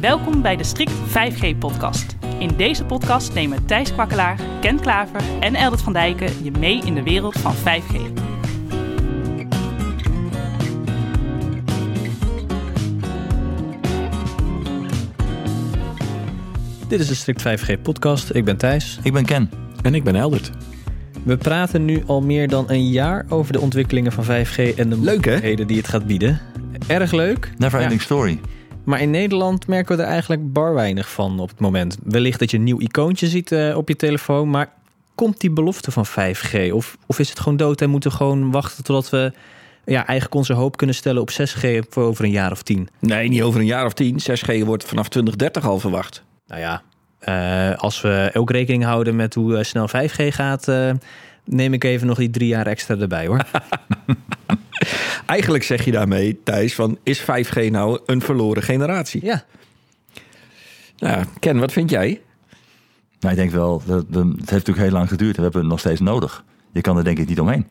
Welkom bij de Strict 5G-podcast. In deze podcast nemen Thijs Kwakkelaar, Ken Klaver en Eldert van Dijken je mee in de wereld van 5G. Dit is de Strict 5G podcast. Ik ben Thijs. Ik ben Ken. En ik ben Eldert. We praten nu al meer dan een jaar over de ontwikkelingen van 5G en de Leuk, mogelijkheden die het gaat bieden. Erg leuk. Never Ja. ending story. Maar in Nederland merken we er eigenlijk bar weinig van op het moment. Wellicht dat je een nieuw icoontje ziet eh, op je telefoon, maar komt die belofte van 5G? Of, of is het gewoon dood en moeten we gewoon wachten totdat we ja, eigenlijk onze hoop kunnen stellen op 6G voor over een jaar of tien? Nee, niet over een jaar of tien. 6G wordt vanaf 2030 al verwacht. Nou ja, eh, als we ook rekening houden met hoe eh, snel 5G gaat, neem ik even nog die drie jaar extra erbij hoor. Eigenlijk zeg je daarmee, Thijs, van is 5G nou een verloren generatie? ja. Nou, Ken, wat vind jij? Nou, ik denk wel, dat, het heeft natuurlijk heel lang geduurd en we hebben het nog steeds nodig. Je kan er denk ik niet omheen.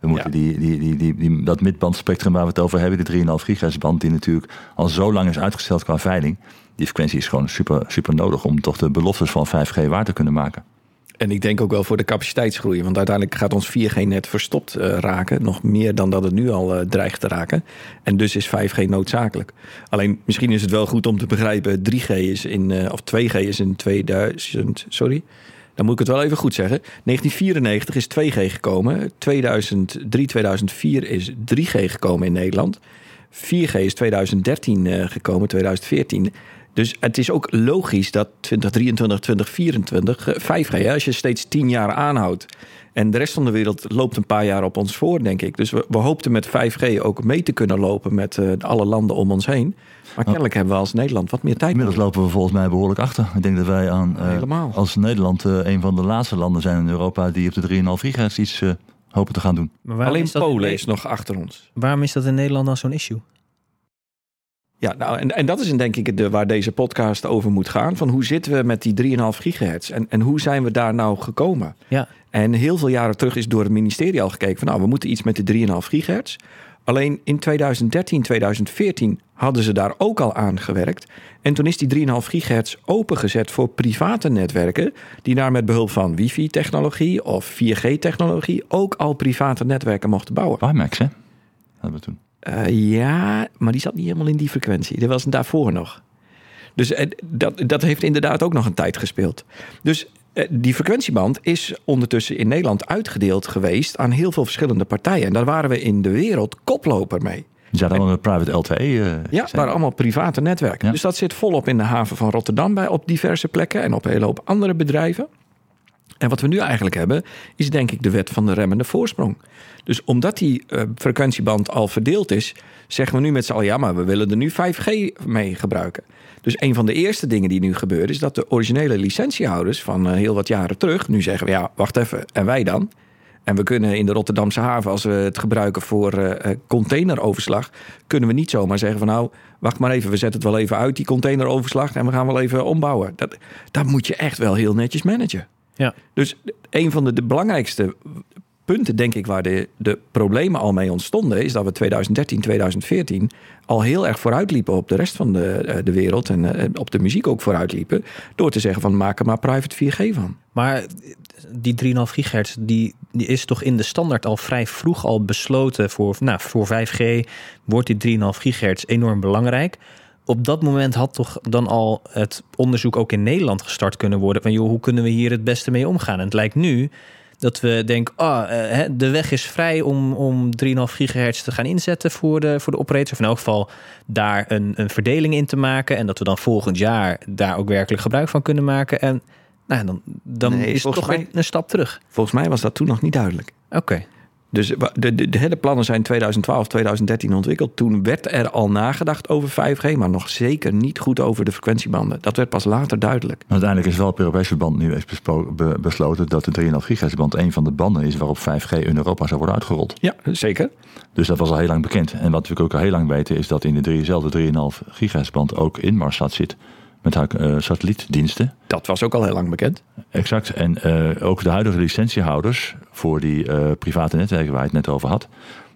We moeten Ja. die, die, die, die, die, dat midbandspectrum waar we het over hebben, die 3,5 gigahertz band, die natuurlijk al zo lang is uitgesteld qua veiling. Die frequentie is gewoon super, super nodig om toch de beloftes van 5G waar te kunnen maken. En ik denk ook wel voor de capaciteitsgroei. Want uiteindelijk gaat ons 4G-net verstopt eh, raken. Nog meer dan dat het nu al eh, dreigt te raken. En dus is 5G noodzakelijk. Alleen misschien is het wel goed om te begrijpen... 3G is in, eh, of 2G is in 2000... Sorry, dan moet ik het wel even goed zeggen. 1994 is 2G gekomen. 2003, 2004 is 3G gekomen in Nederland. 4G is 2013 eh, gekomen, 2014. Dus het is ook logisch dat 2023, 2024 eh, 5G, hè, als je steeds 10 jaar aanhoudt. En de rest van de wereld loopt een paar jaar op ons voor, denk ik. Dus we, we hoopten met 5G ook mee te kunnen lopen met eh, alle landen om ons heen. Maar kennelijk hebben we als Nederland wat meer tijd Inmiddels nodig. lopen we volgens mij behoorlijk achter. Ik denk dat wij aan, eh, als Nederland eh, een van de laatste landen zijn in Europa die op de 3,5 gigahertz iets eh, hopen te gaan doen. Alleen is dat in Polen is nog achter ons. Waarom is dat in Nederland dan zo'n issue? Ja, nou, en, en dat is denk ik de, waar deze podcast over moet gaan. Van hoe zitten we met die 3,5 gigahertz? En, en hoe zijn we daar nou gekomen? Ja. En heel veel jaren terug is door het ministerie al gekeken van... nou, we moeten iets met de 3,5 gigahertz. Alleen in 2013, 2014 hadden ze daar ook al aan gewerkt. En toen is die 3,5 gigahertz opengezet voor private netwerken... die daar met behulp van wifi-technologie of 4G-technologie... ook al private netwerken mochten bouwen. WiMAX, hè? Hadden we toen. Eh, ja, maar die zat niet helemaal in die frequentie. Dat was daarvoor nog. Dus eh, dat, dat heeft inderdaad ook nog een tijd gespeeld. Dus eh, die frequentieband is ondertussen in Nederland uitgedeeld geweest aan heel veel verschillende partijen. En daar waren we in de wereld koploper mee. Zaten allemaal met private LTE. eh, Ja, zijn. het waren allemaal private netwerken. Ja. Dus dat zit volop in de haven van Rotterdam bij op diverse plekken en op een hele hoop andere bedrijven. En wat we nu eigenlijk hebben, is denk ik de wet van de remmende voorsprong. Dus omdat die eh, frequentieband al verdeeld is, zeggen we nu met z'n allen, ja, maar we willen er nu 5G mee gebruiken. Dus een van de eerste dingen die nu gebeuren, is dat de originele licentiehouders van eh, heel wat jaren terug nu zeggen, ja, wacht even, en wij dan? En we kunnen in de Rotterdamse haven, als we het gebruiken voor eh, containeroverslag, kunnen we niet zomaar zeggen van nou, wacht maar even, we zetten het wel even uit, die containeroverslag, en we gaan wel even ombouwen. Dat, dat moet je echt wel heel netjes managen. Ja. Dus een van de, de belangrijkste punten, denk ik, waar de, de problemen al mee ontstonden, is dat we 2013, 2014 al heel erg vooruitliepen op de rest van de, eh, de wereld en eh, op de muziek ook vooruitliepen, door te zeggen van maak er maar private 4G van. Maar die 3,5 gigahertz, die, die is toch in de standaard al vrij vroeg al besloten voor, nou, voor 5G wordt die 3,5 gigahertz enorm belangrijk. Op dat moment had toch dan al het onderzoek ook in Nederland gestart kunnen worden van joh, hoe kunnen we hier het beste mee omgaan? En het lijkt nu dat we denken, ah, eh, de weg is vrij om, om 3,5 gigahertz te gaan inzetten voor de, voor de operators. Of in elk geval daar een, een verdeling in te maken. En dat we dan volgend jaar daar ook werkelijk gebruik van kunnen maken. En nou, dan, dan Nee, is het toch mij- een stap terug. Volgens mij was dat toen nog niet duidelijk. Oké. Dus de, de, de hele plannen zijn 2012, 2013 ontwikkeld. Toen werd er al nagedacht over 5G, maar nog zeker niet goed over de frequentiebanden. Dat werd pas later duidelijk. Uiteindelijk is wel op Europese verband nu eens be- besloten dat de 3,5 gigahertz band een van de banden is waarop 5G in Europa zou worden uitgerold. Ja, zeker. Dus dat was al heel lang bekend. En wat we ook al heel lang weten is dat in de diezelfde 3,5 gigahertz band ook Inmarsat zit met haar eh, satellietdiensten. Dat was ook al heel lang bekend. Exact. En eh, ook de huidige licentiehouders voor die eh, private netwerken waar je het net over had,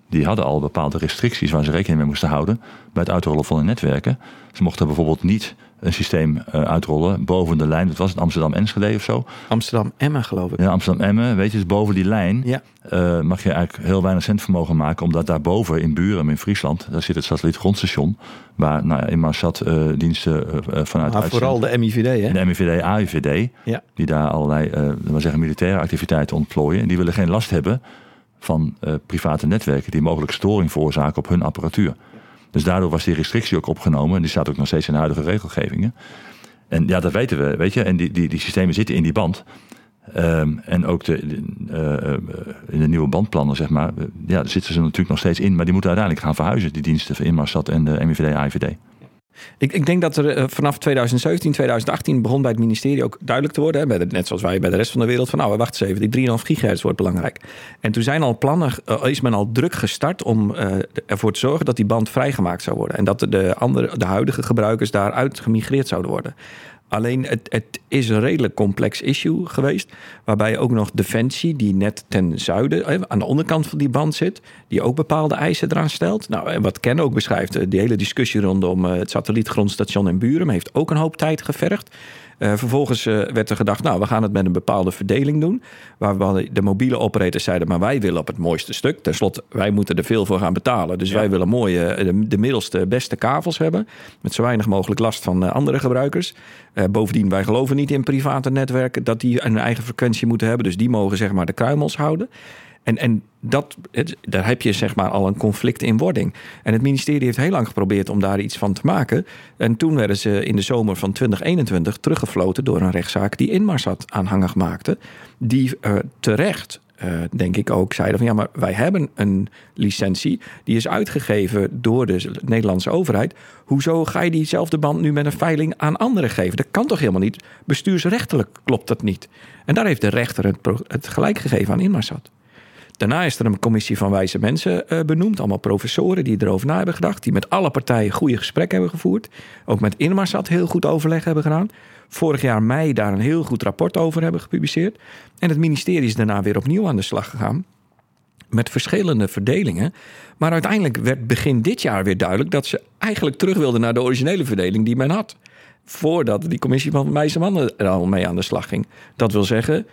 die hadden al bepaalde restricties waar ze rekening mee moesten houden bij het uitrollen van hun netwerken. Ze mochten bijvoorbeeld niet een systeem uh, uitrollen boven de lijn. Dat was het Amsterdam-Enschede of zo. Amsterdam-Emmen geloof ik. Ja, Amsterdam-Emmen. Weet je, dus boven die lijn Ja. uh, mag je eigenlijk heel weinig centvermogen maken. Omdat daarboven in Buren, in Friesland, daar zit het satellietgrondstation. Waar nou ja, Inmarsat uh, diensten vanuit Maar vooral de MIVD hè? De MIVD, AIVD. Ja. Die daar allerlei, zeggen, militaire activiteiten ontplooien. En die willen geen last hebben van private netwerken die mogelijk storing veroorzaken op hun apparatuur. Dus daardoor was die restrictie ook opgenomen. En die staat ook nog steeds in de huidige regelgevingen. En ja, dat weten we, weet je. En die, die, die systemen zitten in die band. Um, en ook de, de uh, in de nieuwe bandplannen, zeg maar. Ja, daar zitten ze natuurlijk nog steeds in. Maar die moeten uiteindelijk gaan verhuizen, die diensten van Inmarsat en de MIVD, AIVD. Ik, ik, denk dat er uh, vanaf 2017, 2018 begon bij het ministerie ook duidelijk te worden. Hè, net zoals wij bij de rest van de wereld. Van nou, wacht eens even, die 3,5 gigahertz wordt belangrijk. En toen zijn al plannen, uh, is men al druk gestart om uh, ervoor te zorgen dat die band vrijgemaakt zou worden. En dat de, andere, de huidige gebruikers daaruit gemigreerd zouden worden. Alleen het, het, is een redelijk complex issue geweest. Waarbij ook nog Defensie, die net ten zuiden, aan de onderkant van die band zit, die ook bepaalde eisen eraan stelt. Nou, en wat Ken ook beschrijft, die hele discussie rondom het satellietgrondstation in Buren heeft ook een hoop tijd gevergd. Uh, vervolgens uh, werd er gedacht, nou, we gaan het met een bepaalde verdeling doen. Waar de mobiele operators zeiden, maar wij willen op het mooiste stuk. Ten slotte, wij moeten er veel voor gaan betalen. Dus ja. wij willen mooie, de, de, middelste, beste kavels hebben. Met zo weinig mogelijk last van uh, andere gebruikers. bovendien, wij geloven niet in private netwerken dat die een eigen frequentie moeten hebben. Dus die mogen zeg maar de kruimels houden. En, en dat, daar heb je zeg maar al een conflict in wording. En het ministerie heeft heel lang geprobeerd om daar iets van te maken. En toen werden ze in de zomer van 2021 teruggefloten door een rechtszaak die Inmarsat aanhangig maakte. Die uh, terecht uh, denk ik ook, zeiden van ja, maar wij hebben een licentie. Die is uitgegeven door de Nederlandse overheid. Hoezo ga je diezelfde band nu met een veiling aan anderen geven? Dat kan toch helemaal niet? Bestuursrechtelijk klopt dat niet. En daar heeft de rechter het gelijk gegeven aan Inmarsat. Daarna is er een commissie van wijze mensen uh, benoemd. Allemaal professoren die erover na hebben gedacht. Die met alle partijen goede gesprekken hebben gevoerd. Ook met Inmarsat heel goed overleg hebben gedaan. Vorig jaar mei daar een heel goed rapport over hebben gepubliceerd. En het ministerie is daarna weer opnieuw aan de slag gegaan. Met verschillende verdelingen. Maar uiteindelijk werd begin dit jaar weer duidelijk dat ze eigenlijk terug wilden naar de originele verdeling die men had. Voordat die commissie van wijze mannen er al mee aan de slag ging. Dat wil zeggen,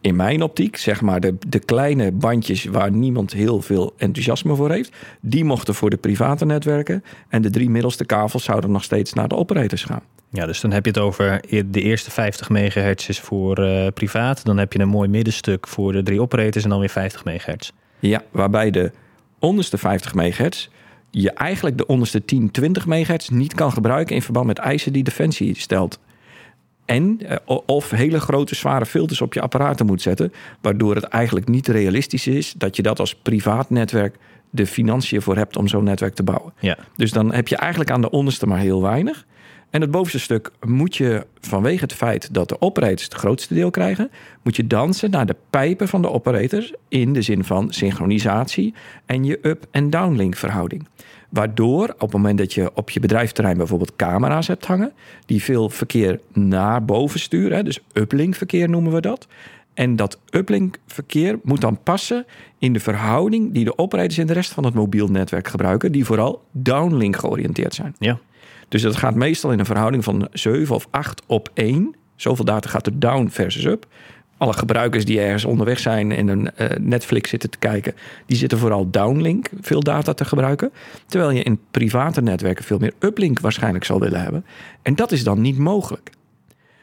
in mijn optiek, zeg maar de, de kleine bandjes waar niemand heel veel enthousiasme voor heeft, die mochten voor de private netwerken. En de drie middelste kavels zouden nog steeds naar de operators gaan. Ja, dus dan heb je het over de eerste 50 megahertz is voor uh, privaat. Dan heb je een mooi middenstuk voor de drie operators en dan weer 50 megahertz. Ja, waarbij de onderste 50 megahertz je eigenlijk de onderste 10, 20 megahertz niet kan gebruiken in verband met eisen die Defensie stelt. En of hele grote zware filters op je apparaten moet zetten. Waardoor het eigenlijk niet realistisch is dat je dat als privaat netwerk de financiën voor hebt om zo'n netwerk te bouwen. Ja. Dus dan heb je eigenlijk aan de onderste maar heel weinig. En het bovenste stuk moet je vanwege het feit dat de operators het grootste deel krijgen, moet je dansen naar de pijpen van de operators in de zin van synchronisatie en je up- en downlink verhouding. Waardoor op het moment dat je op je bedrijfterrein bijvoorbeeld camera's hebt hangen, die veel verkeer naar boven sturen, dus uplink verkeer noemen we dat. En dat uplink verkeer moet dan passen in de verhouding die de operators in de rest van het mobiel netwerk gebruiken, die vooral downlink georiënteerd zijn. Ja. Dus dat gaat meestal in een verhouding van 7 of 8 op 1. Zoveel data gaat er down versus up. Alle gebruikers die ergens onderweg zijn en een uh, Netflix zitten te kijken, die zitten vooral downlink veel data te gebruiken. Terwijl je in private netwerken veel meer uplink waarschijnlijk zal willen hebben. En dat is dan niet mogelijk.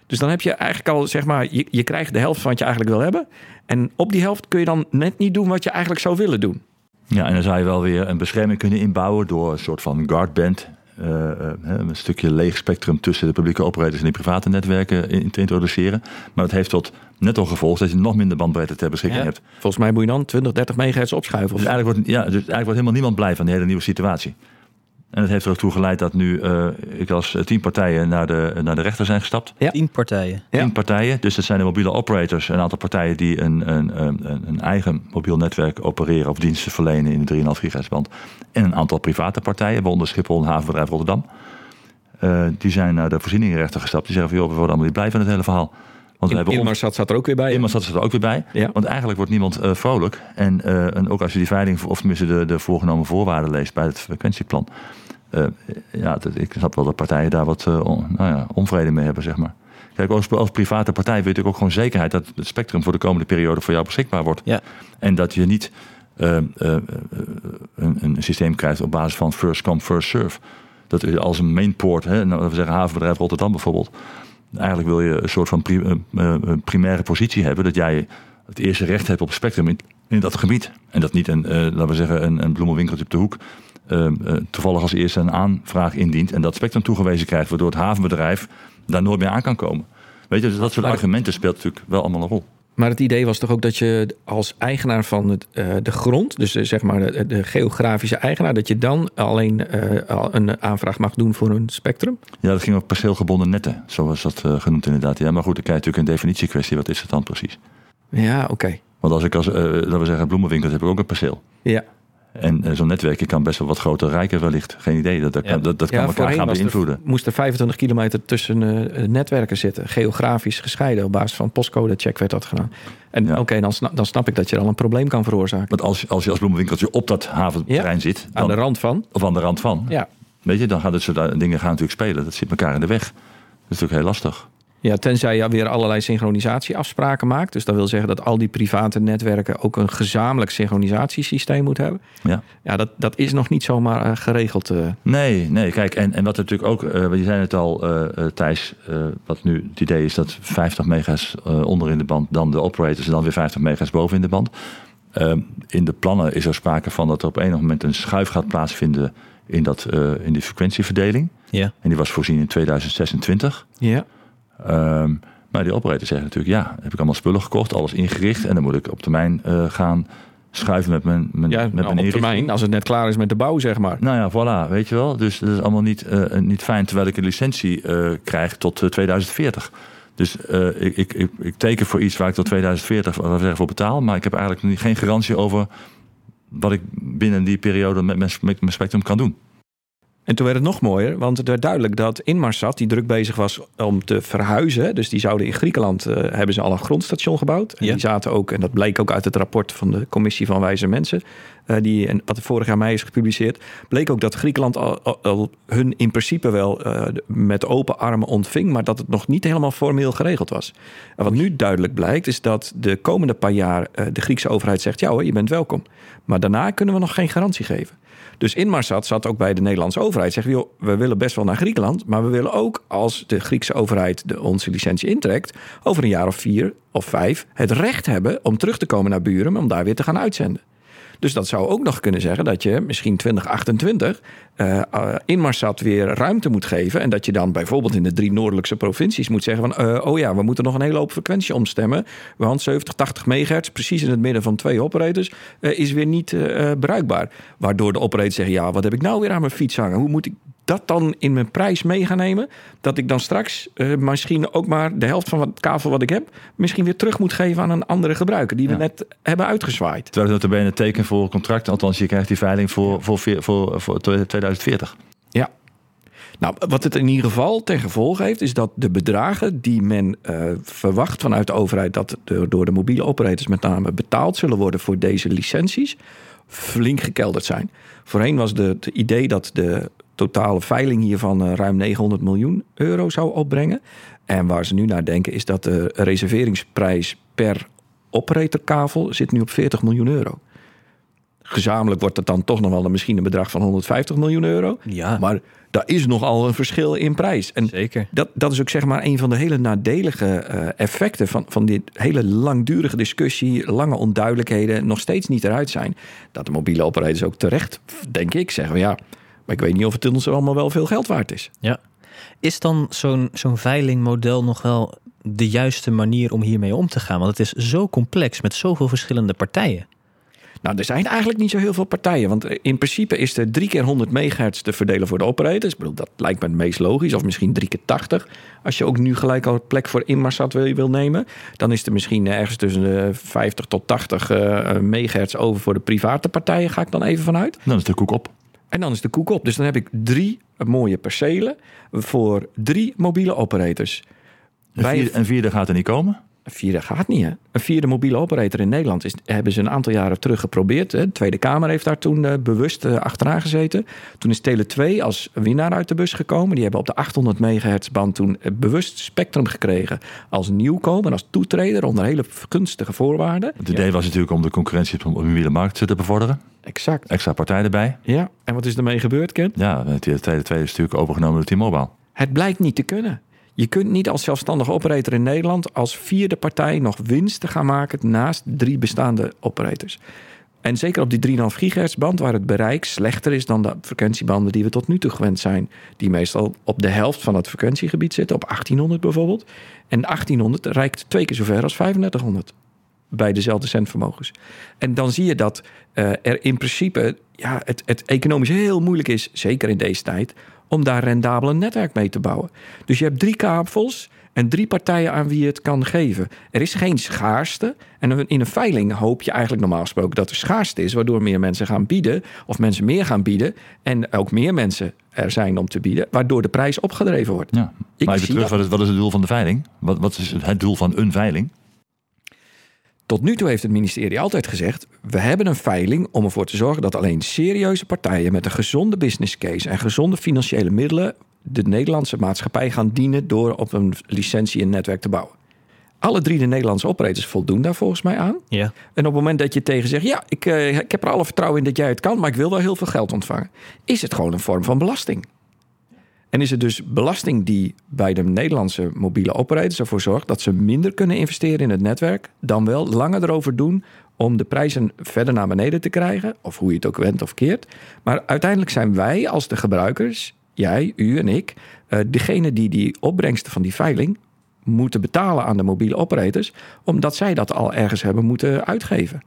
Dus dan heb je eigenlijk al, zeg maar, je, je krijgt de helft van wat je eigenlijk wil hebben. En op die helft kun je dan net niet doen wat je eigenlijk zou willen doen. Ja, en dan zou je wel weer een bescherming kunnen inbouwen door een soort van guardband een stukje leeg spectrum tussen de publieke operators en die private netwerken in, te introduceren. Maar dat heeft tot net al gevolg dat je nog minder bandbreedte ter beschikking Ja. hebt. Volgens mij moet je dan 20, 30 megahertz opschuiven. Dus Of eigenlijk, wordt, ja, dus eigenlijk wordt helemaal niemand blij van de hele nieuwe situatie. En dat heeft er ook toe geleid dat nu uh, ik als tien partijen naar de, naar de rechter zijn gestapt. Ja. Tien partijen. Ja. Tien partijen, dus dat zijn de mobiele operators. Een aantal partijen die een, een, een, een eigen mobiel netwerk opereren of diensten verlenen in de 3,5 gigahertz band. En een aantal private partijen, waaronder Schiphol en Havenbedrijf Rotterdam. Uh, die zijn naar de voorzieningenrechter gestapt. Die zeggen van joh, we worden allemaal niet blij van het hele verhaal. Want we In, hebben zat er ook weer bij. Zat er ook weer bij. Ja. Want eigenlijk wordt niemand eh, vrolijk. En, eh, en ook als je die veiling, of tenminste de, de voorgenomen voorwaarden leest bij het frequentieplan. eh, ja, dat, ik snap wel dat partijen daar wat on- nou ja, onvrede mee hebben, zeg maar. Kijk, als, als private partij wil je natuurlijk ook gewoon zekerheid dat het spectrum voor de komende periode voor jou beschikbaar wordt. Ja. En dat je niet een, een systeem krijgt op basis van first come, first serve. Dat als een mainport, hè, nou, we zeggen havenbedrijf Rotterdam bijvoorbeeld. Eigenlijk wil je een soort van pri- primaire positie hebben. Dat jij het eerste recht hebt op het spectrum in, in dat gebied. En dat niet een, eh, laten we zeggen, een, een bloemenwinkeltje op de hoek. eh, eh, toevallig als eerste een aanvraag indient. En dat spectrum toegewezen krijgt. Waardoor het havenbedrijf daar nooit meer aan kan komen. Weet je, dus dat soort argumenten speelt natuurlijk wel allemaal een rol. Maar het idee was toch ook dat je als eigenaar van het, eh, de grond, dus eh, zeg maar de, de geografische eigenaar, dat je dan alleen eh, al een aanvraag mag doen voor een spectrum? Ja, dat ging over perceelgebonden netten. Zo was dat eh, genoemd inderdaad. Ja, maar goed, dan krijg je natuurlijk een definitiekwestie. Wat is het dan precies? Ja, oké. Want als ik als, eh, laten we zeggen, bloemenwinkel heb ik ook een perceel. Ja. En eh, zo'n netwerkje kan best wel wat groter rijken wellicht. Geen idee. Dat, dat, Ja. kan, dat, dat kan elkaar gaan er- beïnvloeden. moest er 25 kilometer tussen eh, netwerken zitten, geografisch gescheiden. Op basis van postcode-check werd dat gedaan. En Ja. oké, dan, dan snap ik dat je al een probleem kan veroorzaken. Want als, als je als bloemenwinkeltje op dat haventerrein zit, Aan dan, de rand van. of aan de rand van, Ja. weet je, dan gaan dit soort eh, dingen gaan natuurlijk spelen. Dat zit elkaar in de weg. Dat is natuurlijk heel lastig. Ja, tenzij je weer allerlei synchronisatieafspraken maakt. Dus dat wil zeggen dat al die private netwerken ook een gezamenlijk synchronisatiesysteem moeten hebben. Ja. Ja, dat, dat is nog niet zomaar eh, geregeld. eh. Nee, nee, kijk, en, en wat natuurlijk ook, eh je zei het al, Thijs, wat nu het idee is dat 50 mega's onder in de band, dan de operators en dan weer 50 mega's boven in de band. Ehm, in de plannen is er sprake van dat er op enig moment een schuif gaat plaatsvinden in, dat, in die frequentieverdeling. Ja. En die was voorzien in 2026. Ja. Ehm, maar die operators zeggen natuurlijk, ja, heb ik allemaal spullen gekocht, alles ingericht. En dan moet ik op termijn eh, gaan schuiven met mijn, mijn, Ja, met nou, mijn op termijn, als het net klaar is met de bouw, zeg maar. Nou ja, voilà, weet je wel. Dus dat is allemaal niet, eh, niet fijn, terwijl ik een licentie eh, krijg tot eh, 2040. Dus ik, ik, ik, ik teken voor iets waar ik tot 2040 wat we zeggen, voor betaal. Maar ik heb eigenlijk geen garantie over wat ik binnen die periode met mijn, met mijn spectrum kan doen. En toen werd het nog mooier, want het werd duidelijk dat Inmarsat, die druk bezig was om te verhuizen. Dus die zouden in Griekenland, eh, hebben ze al een grondstation gebouwd. En Ja. die zaten ook, en dat bleek ook uit het rapport van de Commissie van Wijze Mensen. eh, die, en wat vorig jaar mei is gepubliceerd. Bleek ook dat Griekenland al, al- al hun in principe wel eh, met open armen ontving. Maar dat het nog niet helemaal formeel geregeld was. En wat nu duidelijk blijkt, is dat de komende paar jaar de Griekse overheid zegt: ja hoor, je bent welkom. Maar daarna kunnen we nog geen garantie geven. Dus Inmarsat zat ook bij de Nederlandse overheid. Zeggen, we willen best wel naar Griekenland. Maar we willen ook, als de Griekse overheid de, onze licentie intrekt... over een jaar of vier of vijf het recht hebben om terug te komen naar Buren... om daar weer te gaan uitzenden. Dus dat zou ook nog kunnen zeggen dat je misschien 2028 eh eh, Inmarsat weer ruimte moet geven. En dat je dan bijvoorbeeld in de drie noordelijkse provincies moet zeggen van... eh, oh ja, we moeten nog een hele hoop frequentie omstemmen. Want 70, 80 megahertz, precies in het midden van twee operators... is weer niet bruikbaar. Waardoor de operators zeggen, ja, wat heb ik nou weer aan mijn fiets hangen? Hoe moet ik dat dan in mijn prijs mee gaan nemen? Dat ik dan straks eh, misschien ook maar de helft van het kabel wat ik heb... misschien weer terug moet geven aan een andere gebruiker... die we Ja. net hebben uitgezwaaid. Terwijl het notabene een teken voor contract, althans je krijgt die veiling voor, voor, voor, voor 2040. Ja. Nou, wat het in ieder geval ten gevolge heeft, is dat de bedragen die men eh, verwacht vanuit de overheid, dat de- door de mobiele operators met name betaald zullen worden voor deze licenties, flink gekelderd zijn. Voorheen was de, het idee dat de totale veiling hiervan eh, ruim 900 miljoen euro zou opbrengen. En waar ze nu naar denken, is dat de reserveringsprijs per operatorkavel zit nu op 40 miljoen euro. Gezamenlijk wordt het dan toch nog wel een, misschien een bedrag van 150 miljoen euro. Ja, Maar daar is nogal een verschil in prijs. En zeker. dat, dat is ook zeg maar een van de hele nadelige eh, effecten van, van dit hele langdurige discussie, lange onduidelijkheden, nog steeds niet eruit zijn. Dat de mobiele operators ook terecht, denk ik, zeggen ja, maar ik weet niet of het ons allemaal wel veel geld waard is. Ja. Is dan zo'n zo'n veilingmodel nog wel de juiste manier om hiermee om te gaan? Want het is zo complex met zoveel verschillende partijen. Nou, er zijn eigenlijk niet zo heel veel partijen. Want in principe is er drie keer 100 megahertz te verdelen voor de operators. Ik bedoel, dat lijkt me het meest logisch. Of misschien drie keer 80. Als je ook nu gelijk al plek voor Inmarsat wil, wil nemen. Dan is er misschien ergens tussen de 50 tot 80 eh, megahertz over voor de private partijen. Ga ik dan even vanuit. Dan is de koek op. En dan is de koek op. Dus dan heb ik drie mooie percelen voor drie mobiele operators. Een Bij vierde, een vierde gaat er niet komen. Een vierde gaat niet, hè? Een vierde mobiele operator in Nederland is, hebben ze een aantal jaren terug geprobeerd. Hè? De Tweede Kamer heeft daar toen eh, bewust eh, achteraan gezeten. Toen is Tele 2 als winnaar uit de bus gekomen. Die hebben op de 800 megahertz band toen eh, bewust spectrum gekregen als nieuwkomer, als toetreder onder hele gunstige voorwaarden. Het idee was natuurlijk om de concurrentie op de mobiele markt te bevorderen. Exact. Extra partij erbij. Ja, en wat is ermee gebeurd, Ken? Ja, de tweede, tweede is natuurlijk overgenomen door T-Mobile. Het blijkt niet te kunnen. Je kunt niet als zelfstandige operator in Nederland als vierde partij nog winsten gaan maken naast drie bestaande operators. En zeker op die 3,5 gigahertz band, waar het bereik slechter is dan de frequentiebanden die we tot nu toe gewend zijn. Die meestal op de helft van het frequentiegebied zitten, op 1800 bijvoorbeeld. En 1800 reikt twee keer zover als 3500 bij dezelfde centvermogens. En dan zie je dat eh, er in principe ja, het, het economisch heel moeilijk is, zeker in deze tijd, om daar rendabel een netwerk mee te bouwen. Dus je hebt drie kabels en drie partijen aan wie je het kan geven. Er is geen schaarste. En in een veiling hoop je eigenlijk normaal gesproken dat er schaarste is, waardoor meer mensen gaan bieden, of mensen meer gaan bieden, en ook meer mensen er zijn om te bieden, waardoor de prijs opgedreven wordt. Ja. Ik maar even terug, wat is, wat is het doel van de veiling? Wat, wat is het doel van een veiling? Tot nu toe heeft het ministerie altijd gezegd: we hebben een veiling om ervoor te zorgen dat alleen serieuze partijen met een gezonde business case en gezonde financiële middelen de Nederlandse maatschappij gaan dienen door op een licentie een netwerk te bouwen. Alle drie de Nederlandse operators voldoen daar volgens mij aan. Ja. En op het moment dat je tegen zegt: ja, ik, eh, ik heb er alle vertrouwen in dat jij het kan, maar ik wil wel heel veel geld ontvangen, is het gewoon een vorm van belasting. En is het dus belasting die bij de Nederlandse mobiele operators ervoor zorgt dat ze minder kunnen investeren in het netwerk, dan wel langer erover doen om de prijzen verder naar beneden te krijgen, of hoe je het ook wendt of keert. Maar uiteindelijk zijn wij als de gebruikers, jij, u en ik, eh, degene die die opbrengsten van die veiling moeten betalen aan de mobiele operators, omdat zij dat al ergens hebben moeten uitgeven.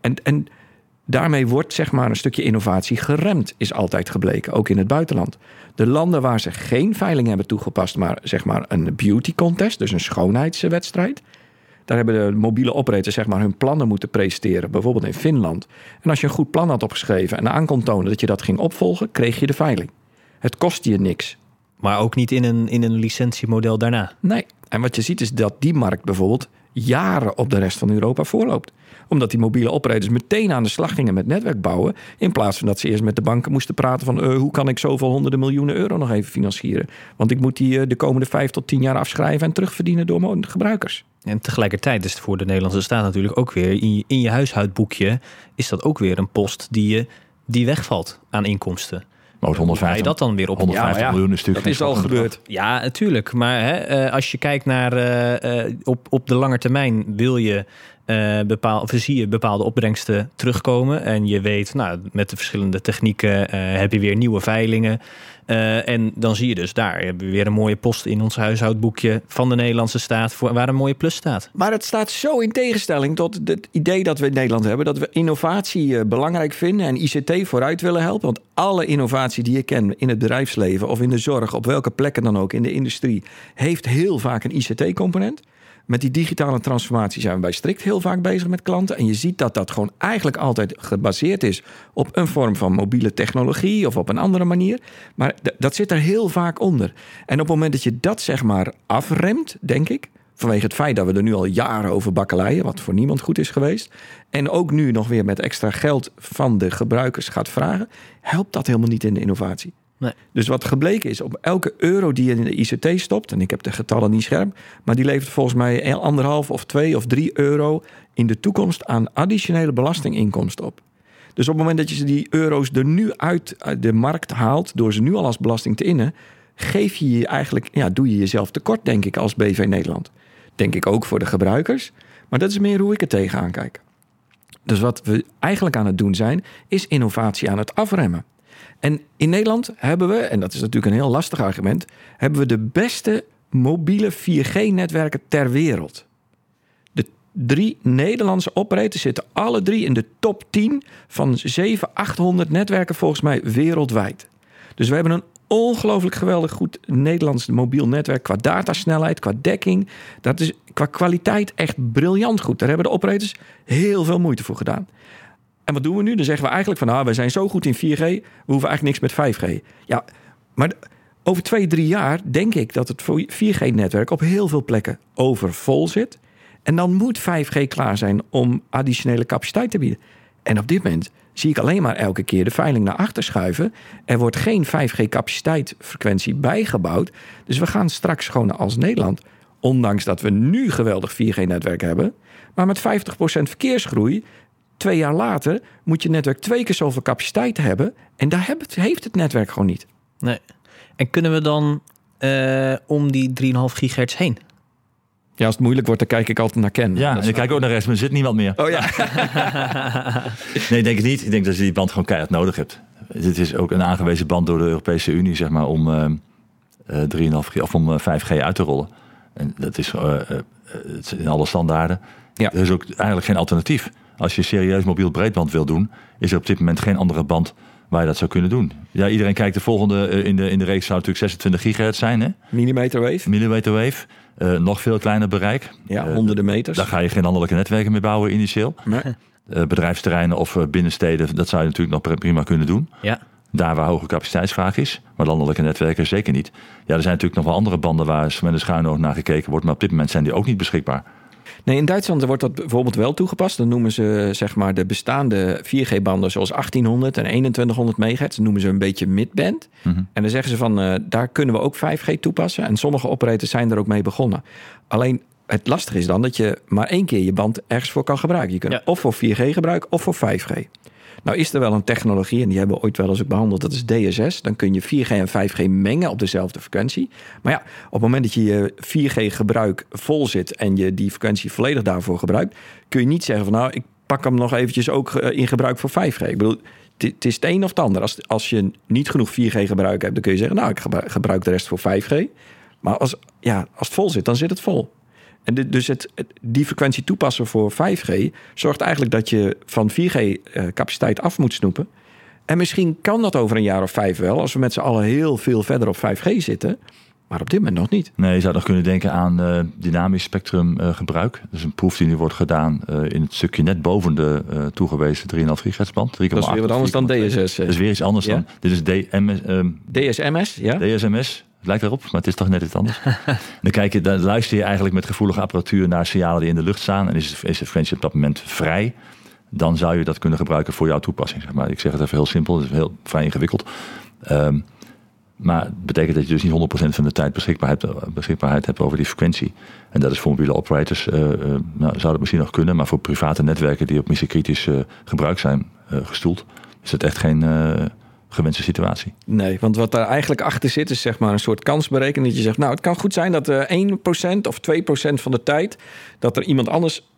En, en daarmee wordt zeg maar een stukje innovatie geremd, is altijd gebleken, ook in het buitenland. De landen waar ze geen veiling hebben toegepast, maar zeg maar een beauty contest, dus een schoonheidswedstrijd. Daar hebben de mobiele operators zeg maar hun plannen moeten presenteren, bijvoorbeeld in Finland. En als je een goed plan had opgeschreven en aan kon tonen dat je dat ging opvolgen, kreeg je de veiling. Het kostte je niks. Maar ook niet in een, in een licentiemodel daarna. Nee. En wat je ziet is dat die markt bijvoorbeeld jaren op de rest van Europa voorloopt. Omdat die mobiele operators meteen aan de slag gingen met netwerk bouwen. In plaats van dat ze eerst met de banken moesten praten van eh, hoe kan ik zoveel honderden miljoenen euro nog even financieren. Want ik moet die eh, de komende vijf tot tien jaar afschrijven en terugverdienen door mijn gebruikers. En tegelijkertijd is het voor de Nederlandse staat natuurlijk ook weer... in je, in je huishoudboekje is dat ook weer een post die, je, die wegvalt aan inkomsten. Maar het Hoe ga 150, je dat dan weer op? 150 Ja, maar ja, miljoen is natuurlijk Dat is al gebeurd. Ja, natuurlijk. Maar hè, eh, als je kijkt naar eh, eh, op, op de lange termijn wil je eh bepaal, of zie je bepaalde opbrengsten terugkomen. En je weet, nou, met de verschillende technieken heb je weer nieuwe veilingen. Eh, en dan zie je dus daar hebben we weer een mooie post in ons huishoudboekje van de Nederlandse staat voor, waar een mooie plus staat. Maar het staat zo in tegenstelling tot het idee dat we in Nederland hebben. Dat we innovatie eh, belangrijk vinden en ICT vooruit willen helpen. Want alle innovatie die je kent in het bedrijfsleven of in de zorg, op welke plekken dan ook in de industrie, heeft heel vaak een ICT-component. Met die digitale transformatie zijn we bij Strikt heel vaak bezig met klanten. En je ziet dat dat gewoon eigenlijk altijd gebaseerd is op een vorm van mobiele technologie of op een andere manier. Maar dat zit er heel vaak onder. En op het moment dat je dat zeg maar afremt, denk ik, Vanwege het feit dat we er nu al jaren over bakkeleien, wat voor niemand goed is geweest. En ook nu nog weer met extra geld van de gebruikers gaat vragen, helpt dat helemaal niet in de innovatie. Dus wat gebleken is, op elke euro die je in de ICT stopt, en ik heb de getallen niet scherp, maar die levert volgens mij anderhalf of twee of drie euro in de toekomst aan additionele belastinginkomsten op. Dus op het moment dat je die euro's er nu uit de markt haalt, door ze nu al als belasting te innen, geef je je eigenlijk, ja, doe je jezelf tekort, denk ik, als BV Nederland. Denk ik ook voor de gebruikers. Maar dat is meer hoe ik er tegenaan kijk. Dus wat we eigenlijk aan het doen zijn, is innovatie aan het afremmen. En in Nederland hebben we, en dat is natuurlijk een heel lastig argument, hebben we de beste mobiele 4G-netwerken ter wereld. De drie Nederlandse operators zitten alle drie in de top 10 van 700, 800 netwerken volgens mij wereldwijd. Dus we hebben een ongelooflijk geweldig goed Nederlands mobiel netwerk qua datasnelheid, qua dekking. Dat is qua kwaliteit echt briljant goed. Daar hebben de operators heel veel moeite voor gedaan. En wat doen we nu? Dan zeggen we eigenlijk van, nou, we zijn zo goed in 4G, we hoeven eigenlijk niks met 5G. Ja, maar over twee, drie jaar denk ik dat het 4G-netwerk op heel veel plekken overvol zit. En dan moet 5G klaar zijn om additionele capaciteit te bieden. En op dit moment zie ik alleen maar elke keer de veiling naar achter schuiven. Er wordt geen 5G-capaciteitsfrequentie bijgebouwd. Dus we gaan straks gewoon als Nederland, ondanks dat we nu geweldig 4G-netwerk hebben, maar met 50% verkeersgroei, twee jaar later moet je netwerk twee keer zoveel capaciteit hebben. En daar heeft het netwerk gewoon niet. Nee. En kunnen we dan uh, om die 3,5 gigahertz heen? Ja, als het moeilijk wordt, dan kijk ik altijd naar Ken. Ja, en ik kijk ook naar rechts, maar er zit niemand meer. Oh ja. nee, ik denk het niet. Ik denk dat je die band gewoon keihard nodig hebt. Dit is ook een aangewezen band door de Europese Unie, zeg maar, om uh, uh, 3,5G of om 5G uit te rollen. En dat is in alle standaarden. Ja. Er is ook eigenlijk geen alternatief. Als je serieus mobiel breedband wil doen, is er op dit moment geen andere band waar je dat zou kunnen doen. Ja, iedereen kijkt de volgende in de, in de reeks zou natuurlijk 26 gigahertz zijn. Hè? Millimeter wave. Millimeter wave. Uh, nog veel kleiner bereik. Ja, uh, honderden meters. Daar ga je geen landelijke netwerken mee bouwen initieel. Nee. Uh, bedrijfsterreinen of binnensteden, dat zou je natuurlijk nog prima kunnen doen. Ja. Daar waar hoge capaciteitsvraag is. Maar landelijke netwerken zeker niet. Ja, er zijn natuurlijk nog wel andere banden waar met een schuin oog naar gekeken wordt. Maar op dit moment zijn die ook niet beschikbaar. Nee, in Duitsland wordt dat bijvoorbeeld wel toegepast. Dan noemen ze zeg maar de bestaande 4G-banden zoals 1800 en 2100 megahertz. Noemen ze een beetje midband. Mm -hmm. En dan zeggen ze van uh, daar kunnen we ook 5G toepassen. En sommige operators zijn er ook mee begonnen. Alleen het lastige is dan dat je maar één keer je band ergens voor kan gebruiken. Je kunt ja. of voor 4G gebruiken of voor 5G. Nou is er wel een technologie, en die hebben we ooit wel eens ook behandeld, dat is DSS. Dan kun je 4G en 5G mengen op dezelfde frequentie. Maar ja, op het moment dat je je 4G gebruik vol zit en je die frequentie volledig daarvoor gebruikt, kun je niet zeggen van nou, ik pak hem nog eventjes ook eh, in gebruik voor 5G. Ik bedoel, het is het een of het ander. Als, als je niet genoeg 4G gebruik hebt, dan kun je zeggen, nou, ik gebruik de rest voor 5G. Maar als, ja, als het vol zit, dan zit het vol. En dit, dus het, die frequentie toepassen voor 5G zorgt eigenlijk dat je van 4G uh, capaciteit af moet snoepen. En misschien kan dat over een jaar of vijf wel, als we met z'n allen heel veel verder op 5G zitten. Maar op dit moment nog niet. Nee, je zou nog kunnen denken aan uh, dynamisch spectrumgebruik. Uh, dat is een proef die nu wordt gedaan uh, in het stukje net boven de toegewezen 3,5 gigahertz band. 3, dat is weer wat anders dan DSS. Dat is weer iets anders ja? dan. Dit is DMS, um, DSMS, ja? DSMS. Het lijkt erop, maar het is toch net iets anders. dan, kijk je, dan luister je eigenlijk met gevoelige apparatuur naar signalen die in de lucht staan. En is, is de frequentie op dat moment vrij. Dan zou je dat kunnen gebruiken voor jouw toepassing. Zeg maar. Ik zeg het even heel simpel, het is heel vrij ingewikkeld. Um, maar het betekent dat je dus niet 100% van de tijd beschikbaarheid, beschikbaarheid hebt over die frequentie. En dat is voor mobiele operators, uh, uh, nou, zou dat misschien nog kunnen. Maar voor private netwerken die op missiekritisch uh, gebruik zijn gestoeld, is het echt geen gewenste situatie. Nee, want wat daar eigenlijk achter zit, is zeg maar een soort kansberekening. Dat je zegt, nou, het kan goed zijn dat uh, 1% of 2% van de tijd dat er iemand anders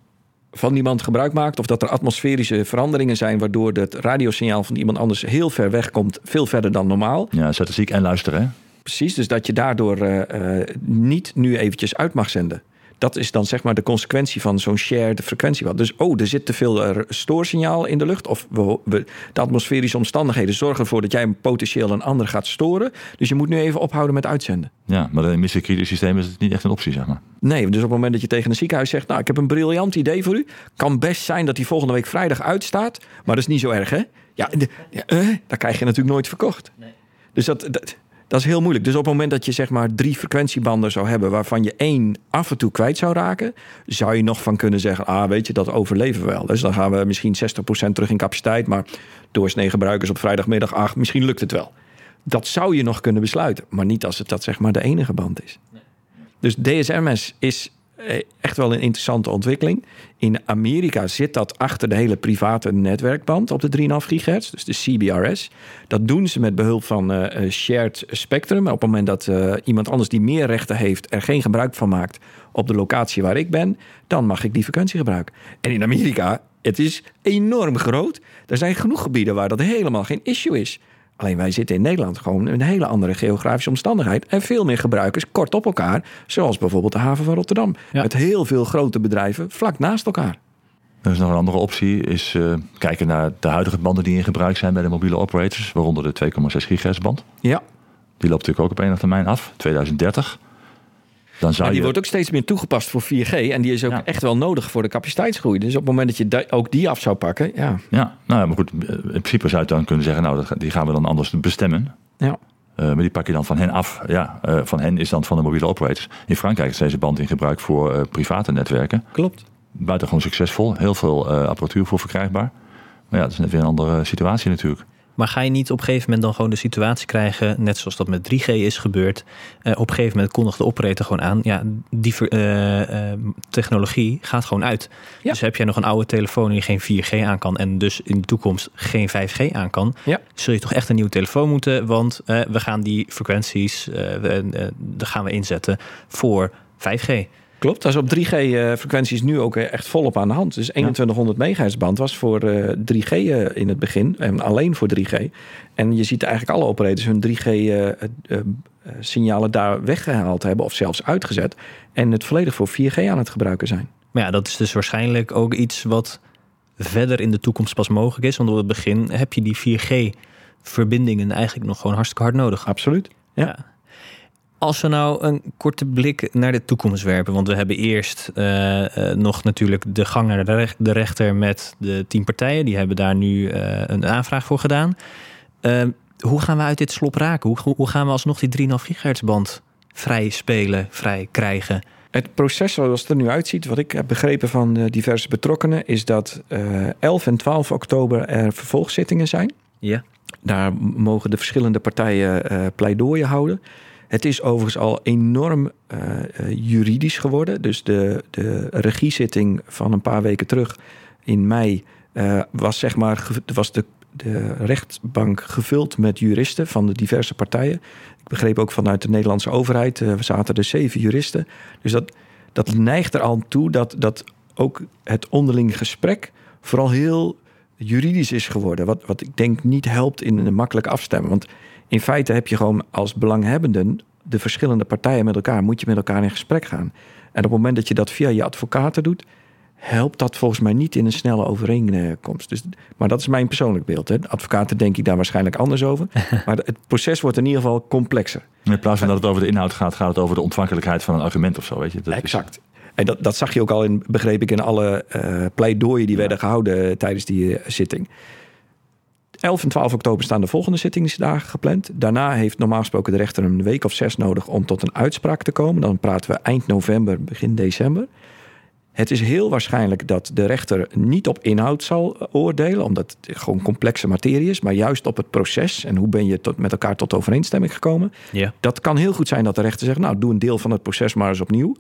van iemand gebruik maakt. Of dat er atmosferische veranderingen zijn, waardoor het radiosignaal van iemand anders heel ver weg komt, veel verder dan normaal. Ja, statistiek en luisteren. Precies, dus dat je daardoor uh, uh, niet nu eventjes uit mag zenden dat is dan zeg maar de consequentie van zo'n shared frequentie. Dus oh, er zit te veel uh, stoorsignaal in de lucht. Of we, we, de atmosferische omstandigheden zorgen ervoor dat jij potentieel een ander gaat storen. Dus je moet nu even ophouden met uitzenden. Ja, maar in een systeem is het niet echt een optie, zeg maar. Nee, dus op het moment dat je tegen een ziekenhuis zegt... nou, ik heb een briljant idee voor u. Kan best zijn dat die volgende week vrijdag uitstaat. Maar dat is niet zo erg, hè? Ja, de, ja uh, dat krijg je natuurlijk nooit verkocht. Nee. Dus dat, dat dat is heel moeilijk. Dus op het moment dat je zeg maar drie frequentiebanden zou hebben, waarvan je één af en toe kwijt zou raken, zou je nog van kunnen zeggen: ah, weet je, dat overleven we wel. Dus dan gaan we misschien 60% terug in capaciteit, maar doorsnee gebruikers op vrijdagmiddag, ach, misschien lukt het wel. Dat zou je nog kunnen besluiten, maar niet als het dat zeg maar de enige band is. Dus DSMS is echt wel een interessante ontwikkeling. In Amerika zit dat achter de hele private netwerkband op de 3,5 gigahertz, dus de CBRS. Dat doen ze met behulp van uh, shared spectrum. Op het moment dat iemand anders die meer rechten heeft er geen gebruik van maakt op de locatie waar ik ben, dan mag ik die frequentie gebruiken. En in Amerika, het is enorm groot. Er zijn genoeg gebieden waar dat helemaal geen issue is. Alleen wij zitten in Nederland gewoon in een hele andere geografische omstandigheid. En veel meer gebruikers kort op elkaar. Zoals bijvoorbeeld de haven van Rotterdam. Met heel veel grote bedrijven vlak naast elkaar. Er is nog een andere optie, is uh, kijken naar de huidige banden die in gebruik zijn bij de mobiele operators. Waaronder de 2,6 gigahertz band. Ja. Die loopt natuurlijk ook op enig termijn af, 2030. Dan zou die wordt ook steeds meer toegepast voor 4G. En die is ook echt wel nodig voor de capaciteitsgroei. Dus op het moment dat je ook die af zou pakken, ja. Ja, nou ja, maar goed, in principe zou je dan kunnen zeggen, nou, die gaan we dan anders bestemmen. Ja. Uh, maar die pak je dan van hen af. Ja, uh, van hen is dan van de mobiele operators. In Frankrijk is deze band in gebruik voor uh, private netwerken. Klopt. Buitengewoon succesvol. Heel veel apparatuur voor verkrijgbaar. Maar ja, dat is net weer een andere situatie natuurlijk. Maar ga je niet op een gegeven moment dan gewoon de situatie krijgen, net zoals dat met 3G is gebeurd. Uh, op een gegeven moment kondigt de operator gewoon aan, ja, die uh, uh, technologie gaat gewoon uit. Ja. Dus heb jij nog een oude telefoon die geen 4G aan kan en dus in de toekomst geen 5G aan kan, ja. zul je toch echt een nieuwe telefoon moeten, want we gaan die frequenties, daar gaan we inzetten voor 5G. Klopt, dat is op 3G-frequenties eh, nu ook eh, echt volop aan de hand. Dus 2100 MHz band was voor 3G eh, in het begin, en alleen voor 3G. En je ziet eigenlijk alle operators hun 3G-signalen daar weggehaald hebben of zelfs uitgezet. En het volledig voor 4G aan het gebruiken zijn. Maar ja, dat is dus waarschijnlijk ook iets wat verder in de toekomst pas mogelijk is. Want op het begin heb je die 4G-verbindingen eigenlijk nog gewoon hartstikke hard nodig. Absoluut. ja. Als we nou een korte blik naar de toekomst werpen, want we hebben eerst uh, uh, nog natuurlijk de gang naar de, recht, de, rechter met de tien partijen. Die hebben daar nu uh, een aanvraag voor gedaan. hoe gaan we uit dit slop raken? Hoe, hoe gaan we alsnog die 3,5 gigahertz band vrij spelen, vrij krijgen? Het proces zoals het er nu uitziet, wat ik heb begrepen van diverse betrokkenen, is dat 11 en 12 oktober er vervolgzittingen zijn. Ja. Daar mogen de verschillende partijen pleidooien houden. Het is overigens al enorm uh, juridisch geworden. Dus de, de regiezitting van een paar weken terug in mei uh, was zeg maar was de, de rechtbank gevuld met juristen van de diverse partijen. Ik begreep ook vanuit de Nederlandse overheid, we zaten er zeven juristen. Dus dat, dat neigt er al toe dat, dat ook het onderling gesprek vooral heel juridisch is geworden. Wat, wat ik denk niet helpt in een makkelijk afstemmen. Want in feite heb je gewoon als belanghebbenden de verschillende partijen met elkaar, moet je met elkaar in gesprek gaan. En op het moment dat je dat via je advocaten doet, helpt dat volgens mij niet in een snelle overeenkomst. Dus, maar dat is mijn persoonlijk beeld. Hè. advocaten denk ik daar waarschijnlijk anders over. maar het proces wordt in ieder geval complexer. In plaats van dat het over de inhoud gaat, gaat het over de ontvankelijkheid van een argument of zo. Weet je? Dat exact. En dat, dat zag je ook al in, begreep ik, in alle uh, pleidooien die werden gehouden tijdens die uh, zitting. 11 en 12 oktober staan de volgende zittingsdagen gepland. Daarna heeft normaal gesproken de rechter een week of zes nodig om tot een uitspraak te komen. Dan praten we eind november, begin december. Het is heel waarschijnlijk dat de rechter niet op inhoud zal oordelen, omdat het gewoon complexe materie is, maar juist op het proces en hoe ben je tot, met elkaar tot overeenstemming gekomen. Ja. Dat kan heel goed zijn dat de rechter zegt, nou doe een deel van het proces maar eens opnieuw.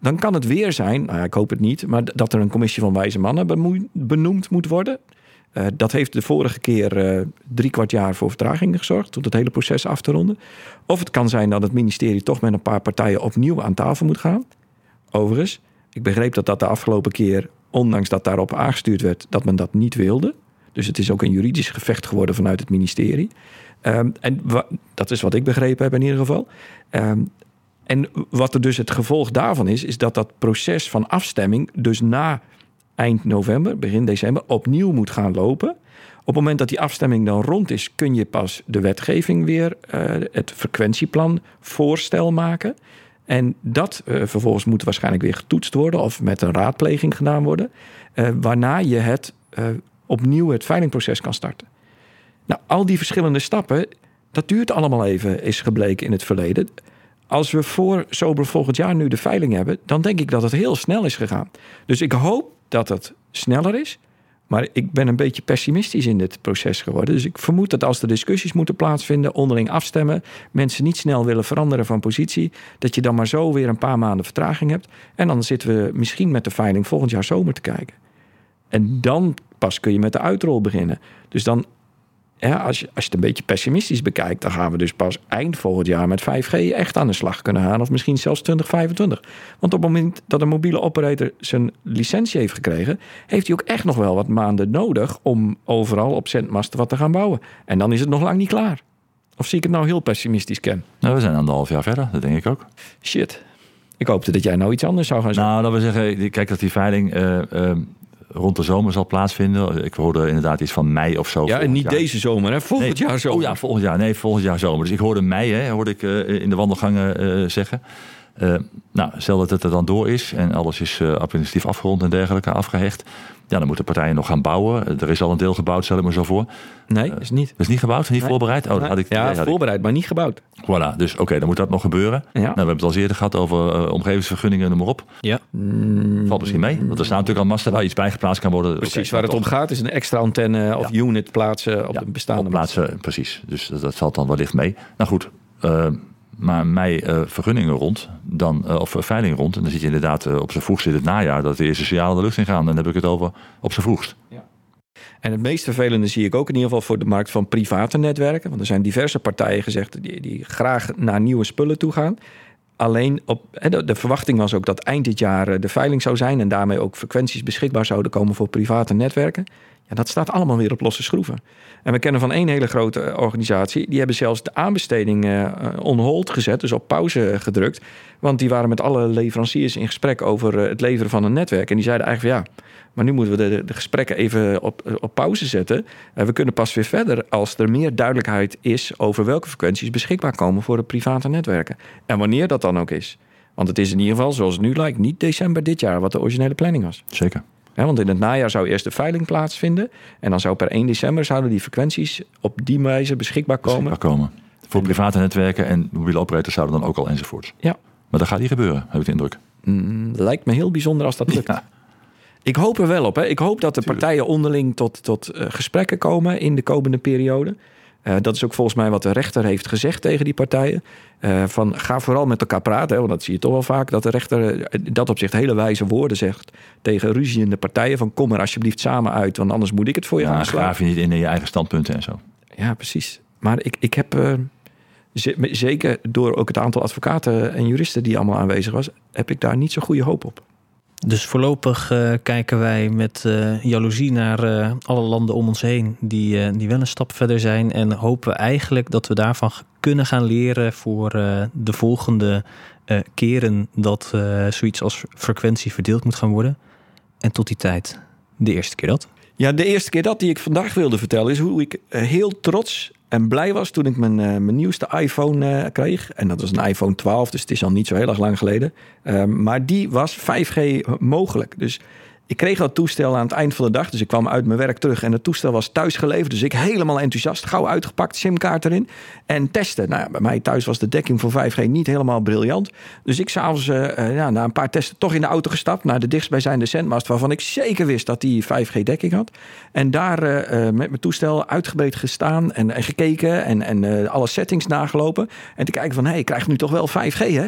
Dan kan het weer zijn, nou ja, ik hoop het niet, maar dat er een commissie van wijze mannen benoemd moet worden. Uh, dat heeft de vorige keer uh, drie kwart jaar voor vertraging gezorgd, om het hele proces af te ronden. Of het kan zijn dat het ministerie toch met een paar partijen opnieuw aan tafel moet gaan. Overigens, ik begreep dat dat de afgelopen keer, ondanks dat daarop aangestuurd werd, dat men dat niet wilde. Dus het is ook een juridisch gevecht geworden vanuit het ministerie. Um, en dat is wat ik begrepen heb in ieder geval. Um, en wat er dus het gevolg daarvan is, is dat dat proces van afstemming dus na eind november, begin december, opnieuw moet gaan lopen. Op het moment dat die afstemming dan rond is, kun je pas de wetgeving weer, uh, het frequentieplan voorstel maken. En dat uh, vervolgens moet waarschijnlijk weer getoetst worden of met een raadpleging gedaan worden. Uh, waarna je het opnieuw het veilingproces kan starten. Nou, al die verschillende stappen, dat duurt allemaal even, is gebleken in het verleden. Als we voor zomer volgend jaar nu de veiling hebben, dan denk ik dat het heel snel is gegaan. Dus ik hoop dat het sneller is. Maar ik ben een beetje pessimistisch in dit proces geworden. Dus ik vermoed dat als er discussies moeten plaatsvinden, onderling afstemmen, mensen niet snel willen veranderen van positie, dat je dan maar zo weer een paar maanden vertraging hebt. En dan zitten we misschien met de veiling volgend jaar zomer te kijken. En dan pas kun je met de uitrol beginnen. Dus dan ja, als, je, als je het een beetje pessimistisch bekijkt, dan gaan we dus pas eind volgend jaar met 5G echt aan de slag kunnen gaan. Of misschien zelfs 2025. Want op het moment dat een mobiele operator zijn licentie heeft gekregen, heeft hij ook echt nog wel wat maanden nodig om overal op zendmasten wat te gaan bouwen. En dan is het nog lang niet klaar. Of zie ik het nou heel pessimistisch, Ken? Nou, we zijn anderhalf jaar verder, dat denk ik ook. Shit. Ik hoopte dat jij nou iets anders zou gaan zeggen. Nou, dat we zeggen, kijk dat die veiling. Uh, rond de zomer zal plaatsvinden. Ik hoorde inderdaad iets van mei of zo. Ja, en niet deze zomer, hè? Volgend jaar zomer. Oh ja, volgend jaar. Nee, volgend jaar zomer. Dus ik hoorde mei, hè, hoorde ik uh, in de wandelgangen uh, zeggen. Eh, nou, stel dat het er dan door is en alles is uh, administratief afgerond en dergelijke afgehecht. Ja, dan moeten partijen nog gaan bouwen. Er is al een deel gebouwd, stel ik me zo voor. Nee, is niet. Is niet gebouwd, niet voorbereid? Oh, had ik, ja, voorbereid, maar niet gebouwd. Voilà, dus oké, dan moet dat nog gebeuren. Ja. Nou, we hebben het al eerder gehad over uh, omgevingsvergunningen, noem maar op. Ja. Mm. Valt misschien mee, want er staan natuurlijk al masten waar iets bijgeplaatst kan worden. Precies, waar het om gaat is een extra antenne of unit plaatsen op de bestaande op plaatsen. Precies, dus dat, dat valt dan wellicht mee. Nou goed, maar mij uh, vergunningen rond, dan, uh, of veiling rond. En dan zit je inderdaad op zijn vroegst in het najaar dat de eerste signalen de lucht in gaan. Dan heb ik het over op zijn vroegst. Ja. En het meest vervelende zie ik ook in ieder geval voor de markt van private netwerken. Want er zijn diverse partijen gezegd die, die graag naar nieuwe spullen toe gaan. Alleen op, de verwachting was ook dat eind dit jaar de veiling zou zijn. En daarmee ook frequenties beschikbaar zouden komen voor private netwerken. Ja, dat staat allemaal weer op losse schroeven. En we kennen van één hele grote eh, organisatie, die hebben zelfs de aanbesteding uh, on hold gezet, dus op pauze gedrukt. Want die waren met alle leveranciers in gesprek over het leveren van een netwerk. En die zeiden eigenlijk van ja, maar nu moeten we de, de gesprekken even op, op pauze zetten. En we kunnen pas weer verder als er meer duidelijkheid is over welke frequenties beschikbaar komen voor de private netwerken. En wanneer dat dan ook is. Want het is in ieder geval, zoals het nu lijkt, niet december dit jaar, wat de originele planning was. Zeker want in het najaar zou eerst de veiling plaatsvinden. En dan zou per 1 december zouden die frequenties op die wijze beschikbaar komen. Beschikbaar komen. Voor private netwerken en mobiele operators zouden dan ook al enzovoorts. Ja. Maar dat gaat niet gebeuren, heb ik de indruk. Mm, lijkt me heel bijzonder als dat lukt. Ik hoop er wel op. Hè. Ik hoop dat de partijen onderling tot, tot uh, gesprekken komen in de komende periode. Uh, dat is ook volgens mij wat de rechter heeft gezegd tegen die partijen. Uh, van ga vooral met elkaar praten. Hè, want dat zie je toch wel vaak. Dat de rechter uh, dat op zich hele wijze woorden zegt tegen ruziende partijen. Van kom er alsjeblieft samen uit. Want anders moet ik het voor je ja, aanslaan. Graaf je niet in je eigen standpunten en zo. Ja, precies. Maar ik, ik heb zeker door ook het aantal advocaten en juristen die allemaal aanwezig was. Heb ik daar niet zo goede hoop op. Dus voorlopig uh, kijken wij met uh, jaloezie naar uh, alle landen om ons heen die, die wel een stap verder zijn. En hopen eigenlijk dat we daarvan kunnen gaan leren voor de volgende keren dat zoiets als frequentie verdeeld moet gaan worden. En tot die tijd, de eerste keer dat. Ja, de eerste keer dat die ik vandaag wilde vertellen is hoe ik heel trots en blij was toen ik mijn, uh, mijn nieuwste iPhone uh, kreeg. En dat was een iPhone 12, dus het is al niet zo heel erg lang geleden. Uh, maar die was 5G mogelijk. Dus ik kreeg dat toestel aan het eind van de dag. Dus ik kwam uit mijn werk terug en het toestel was thuis geleverd. Dus ik helemaal enthousiast, gauw uitgepakt, simkaart erin. En testen. Nou, bij mij thuis was de dekking voor 5G niet helemaal briljant. Dus ik s'avonds uh, ja, na een paar testen toch in de auto gestapt. Naar de dichtstbijzijnde zendmast waarvan ik zeker wist dat die 5G dekking had. En daar uh, met mijn toestel uitgebreid gestaan en, en gekeken. En, en alle settings nagelopen. En te kijken van, hé, hey, ik krijg nu toch wel 5G hè?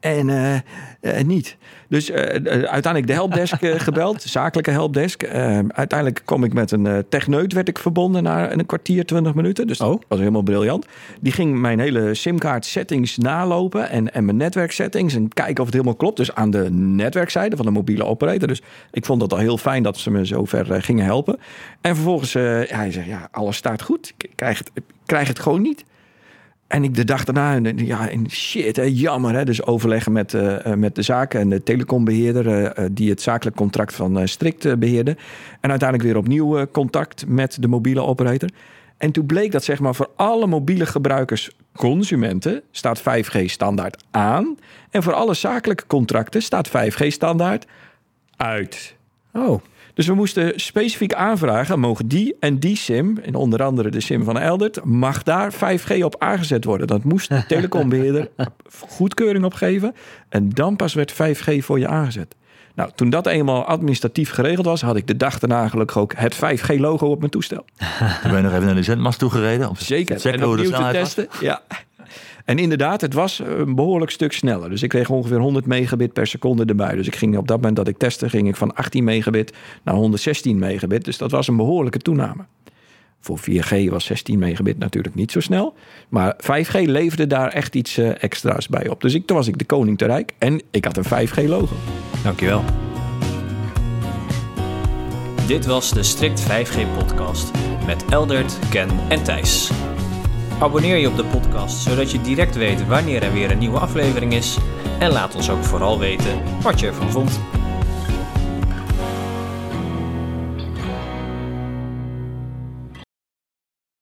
En uh, uh, niet. Dus uh, uiteindelijk de helpdesk gebeld, zakelijke helpdesk. uiteindelijk kom ik met een techneut, werd ik verbonden na een kwartier, twintig minuten. Dus dat was helemaal briljant. Die ging mijn hele simkaart settings nalopen en, en mijn netwerksettings en kijken of het helemaal klopt. Dus aan de netwerkzijde van de mobiele operator. Dus ik vond het al heel fijn dat ze me zo ver gingen helpen. En vervolgens, hij zegt, ja, alles staat goed. Ik krijg het, ik krijg het gewoon niet. En ik de dag daarna, ja, shit, hè, jammer. Hè? Dus overleggen met, uh, met de zaken en de telecombeheerder, uh, die het zakelijk contract van uh, Strict beheerde. En uiteindelijk weer opnieuw contact met de mobiele operator. En toen bleek dat zeg maar voor alle mobiele gebruikers, consumenten, staat 5G standaard aan. En voor alle zakelijke contracten staat 5G standaard uit. Oh. Dus we moesten specifiek aanvragen, mogen die en die SIM, en onder andere de SIM van Eldert, mag daar 5G op aangezet worden. Dat moest de telecombeheerder goedkeuring opgeven. En dan pas werd 5G voor je aangezet. Nou, toen dat eenmaal administratief geregeld was, had ik de dag daarna gelukkig ook het 5G-logo op mijn toestel. Toen ben je nog even naar de zendmast toegereden? Om Zeker, te testen. Ja. En inderdaad, het was een behoorlijk stuk sneller. Dus ik kreeg ongeveer 100 megabit per seconde erbij. Dus ik ging op dat moment dat ik testte, ging ik van 18 megabit naar 116 megabit. Dus dat was een behoorlijke toename. Voor 4G was 16 megabit natuurlijk niet zo snel. Maar 5G leverde daar echt iets uh, extra's bij op. Dus ik, toen was ik de koning te rijk en ik had een 5G-logo. Dankjewel. Dit was de Strict 5G-podcast met Eldert, Ken en Thijs. Abonneer je op de podcast, zodat je direct weet wanneer er weer een nieuwe aflevering is. En laat ons ook vooral weten wat je ervan vond.